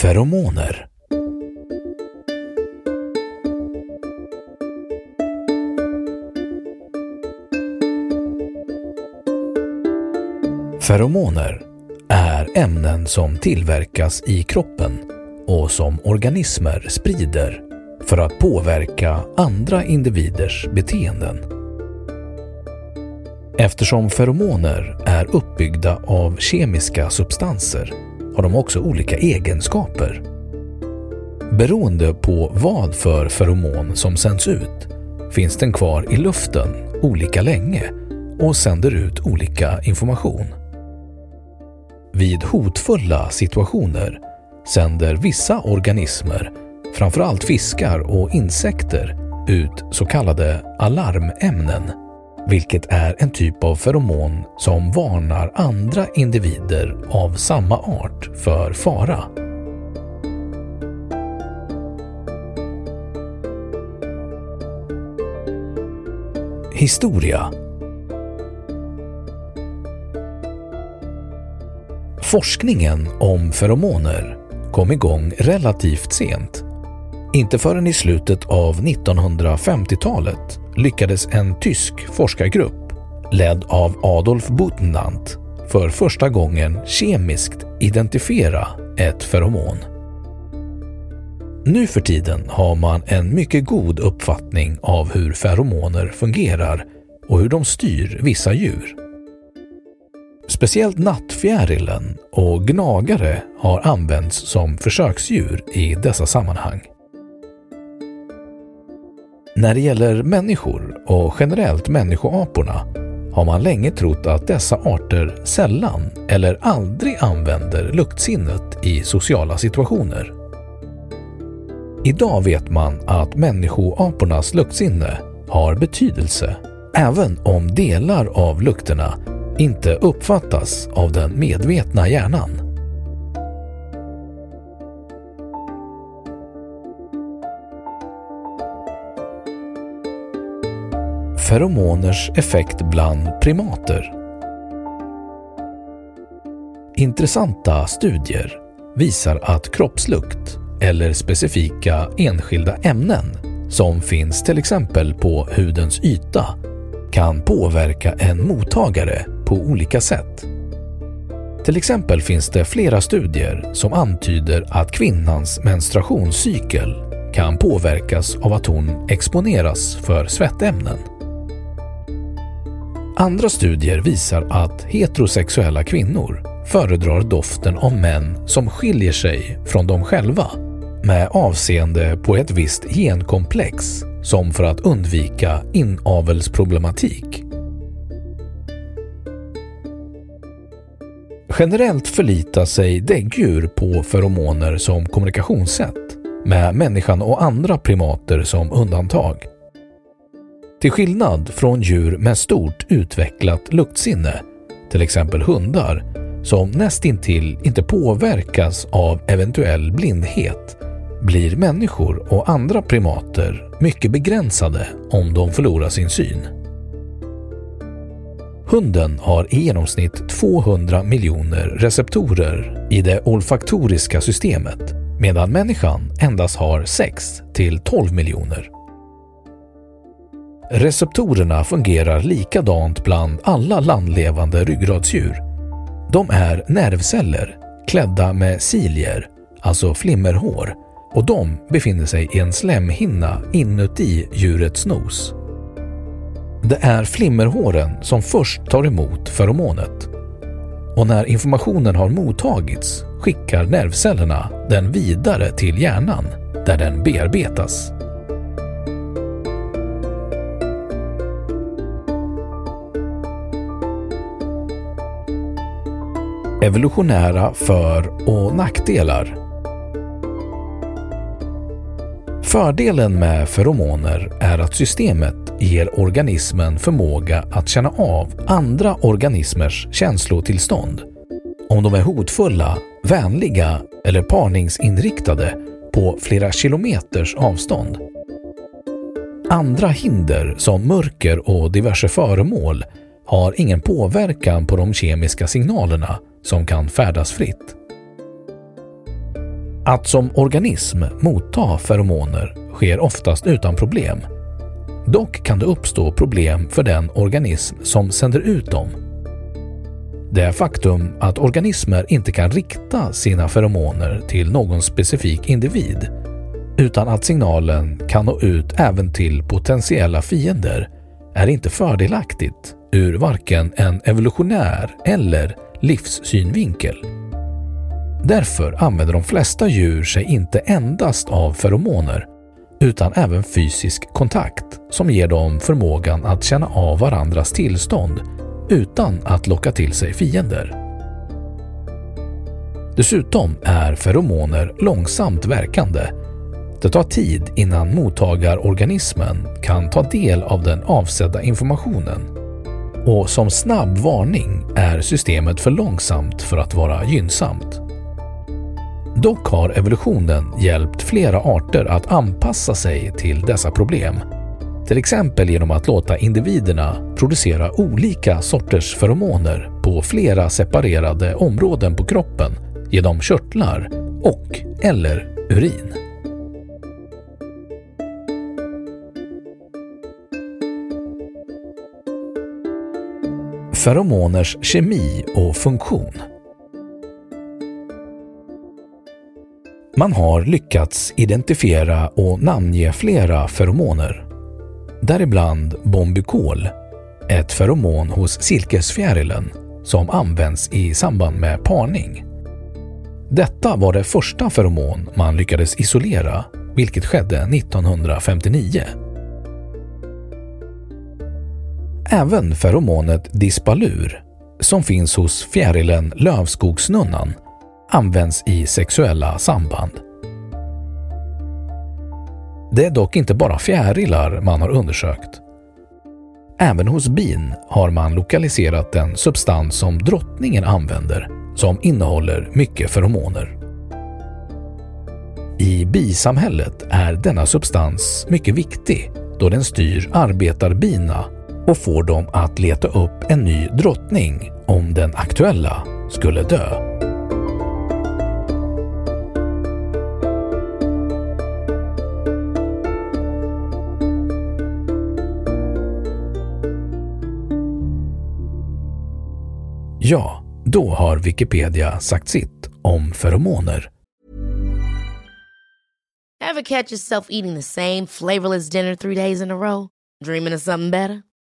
Feromoner Feromoner är ämnen som tillverkas i kroppen och som organismer sprider för att påverka andra individers beteenden. Eftersom feromoner är uppbyggda av kemiska substanser har de också olika egenskaper. Beroende på vad för feromon som sänds ut finns den kvar i luften olika länge och sänder ut olika information. Vid hotfulla situationer sänder vissa organismer, framförallt fiskar och insekter, ut så kallade alarmämnen, vilket är en typ av feromon som varnar andra individer av samma art för fara. Historia Forskningen om feromoner kom igång relativt sent. Inte förrän i slutet av 1950-talet lyckades en tysk forskargrupp ledd av Adolf Butenandt för första gången kemiskt identifiera ett feromon. Nu för tiden har man en mycket god uppfattning av hur feromoner fungerar och hur de styr vissa djur. Speciellt nattfjärilen och gnagare har använts som försöksdjur i dessa sammanhang. När det gäller människor och generellt människoaporna har man länge trott att dessa arter sällan eller aldrig använder luktsinnet i sociala situationer. Idag vet man att människoapornas luktsinne har betydelse även om delar av lukterna inte uppfattas av den medvetna hjärnan. Feromoners effekt bland primater Intressanta studier visar att kroppslukt eller specifika enskilda ämnen som finns till exempel på hudens yta kan påverka en mottagare på olika sätt. Till exempel finns det flera studier som antyder att kvinnans menstruationscykel kan påverkas av att hon exponeras för svettämnen. Andra studier visar att heterosexuella kvinnor föredrar doften av män som skiljer sig från dem själva med avseende på ett visst genkomplex som för att undvika inavelsproblematik. Generellt förlitar sig däggdjur på feromoner som kommunikationssätt med människan och andra primater som undantag. Till skillnad från djur med stort utvecklat luktsinne, till exempel hundar, som nästintill inte påverkas av eventuell blindhet blir människor och andra primater mycket begränsade om de förlorar sin syn. Hunden har i genomsnitt 200 miljoner receptorer i det olfaktoriska systemet medan människan endast har 6 till 12 miljoner. Receptorerna fungerar likadant bland alla landlevande ryggradsdjur. De är nervceller klädda med cilier, alltså flimmerhår, och de befinner sig i en slemhinna inuti djurets nos. Det är flimmerhåren som först tar emot feromonet och när informationen har mottagits skickar nervcellerna den vidare till hjärnan där den bearbetas. Evolutionära för och nackdelar Fördelen med feromoner är att systemet ger organismen förmåga att känna av andra organismers känslotillstånd. Om de är hotfulla, vänliga eller parningsinriktade på flera kilometers avstånd. Andra hinder som mörker och diverse föremål har ingen påverkan på de kemiska signalerna som kan färdas fritt. Att som organism motta feromoner sker oftast utan problem. Dock kan det uppstå problem för den organism som sänder ut dem. Det faktum att organismer inte kan rikta sina feromoner till någon specifik individ utan att signalen kan nå ut även till potentiella fiender är inte fördelaktigt ur varken en evolutionär eller livssynvinkel. Därför använder de flesta djur sig inte endast av feromoner utan även fysisk kontakt som ger dem förmågan att känna av varandras tillstånd utan att locka till sig fiender. Dessutom är feromoner långsamt verkande. Det tar tid innan mottagarorganismen kan ta del av den avsedda informationen. Och som snabb varning är systemet för långsamt för att vara gynnsamt. Dock har evolutionen hjälpt flera arter att anpassa sig till dessa problem. Till exempel genom att låta individerna producera olika sorters feromoner på flera separerade områden på kroppen genom körtlar och eller urin. Feromoners kemi och funktion Man har lyckats identifiera och namnge flera feromoner. Däribland bombykol, ett feromon hos silkesfjärilen som används i samband med parning. Detta var det första feromon man lyckades isolera, vilket skedde 1959. Även feromonet dispalur, som finns hos fjärilen lövskogsnunnan, används i sexuella samband. Det är dock inte bara fjärilar man har undersökt. Även hos bin har man lokaliserat den substans som drottningen använder som innehåller mycket feromoner. I bisamhället är denna substans mycket viktig då den styr arbetarbina och får dem att leta upp en ny drottning om den aktuella skulle dö. Ja, då har Wikipedia sagt sitt om feromoner. Have catch yourself eating the same flavorless dinner three days in a row? Dreaming of something better?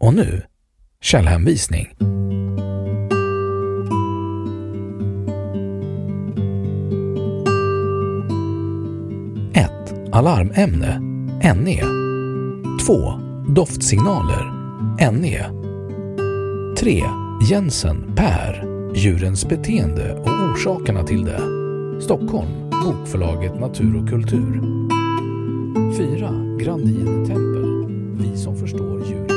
Och nu, källhänvisning. Alarmämne NE 2. Doftsignaler NE 3. Jensen, Per. Djurens beteende och orsakerna till det. Stockholm, Bokförlaget Natur och kultur. 4. Grandin Tempel. Vi som förstår djur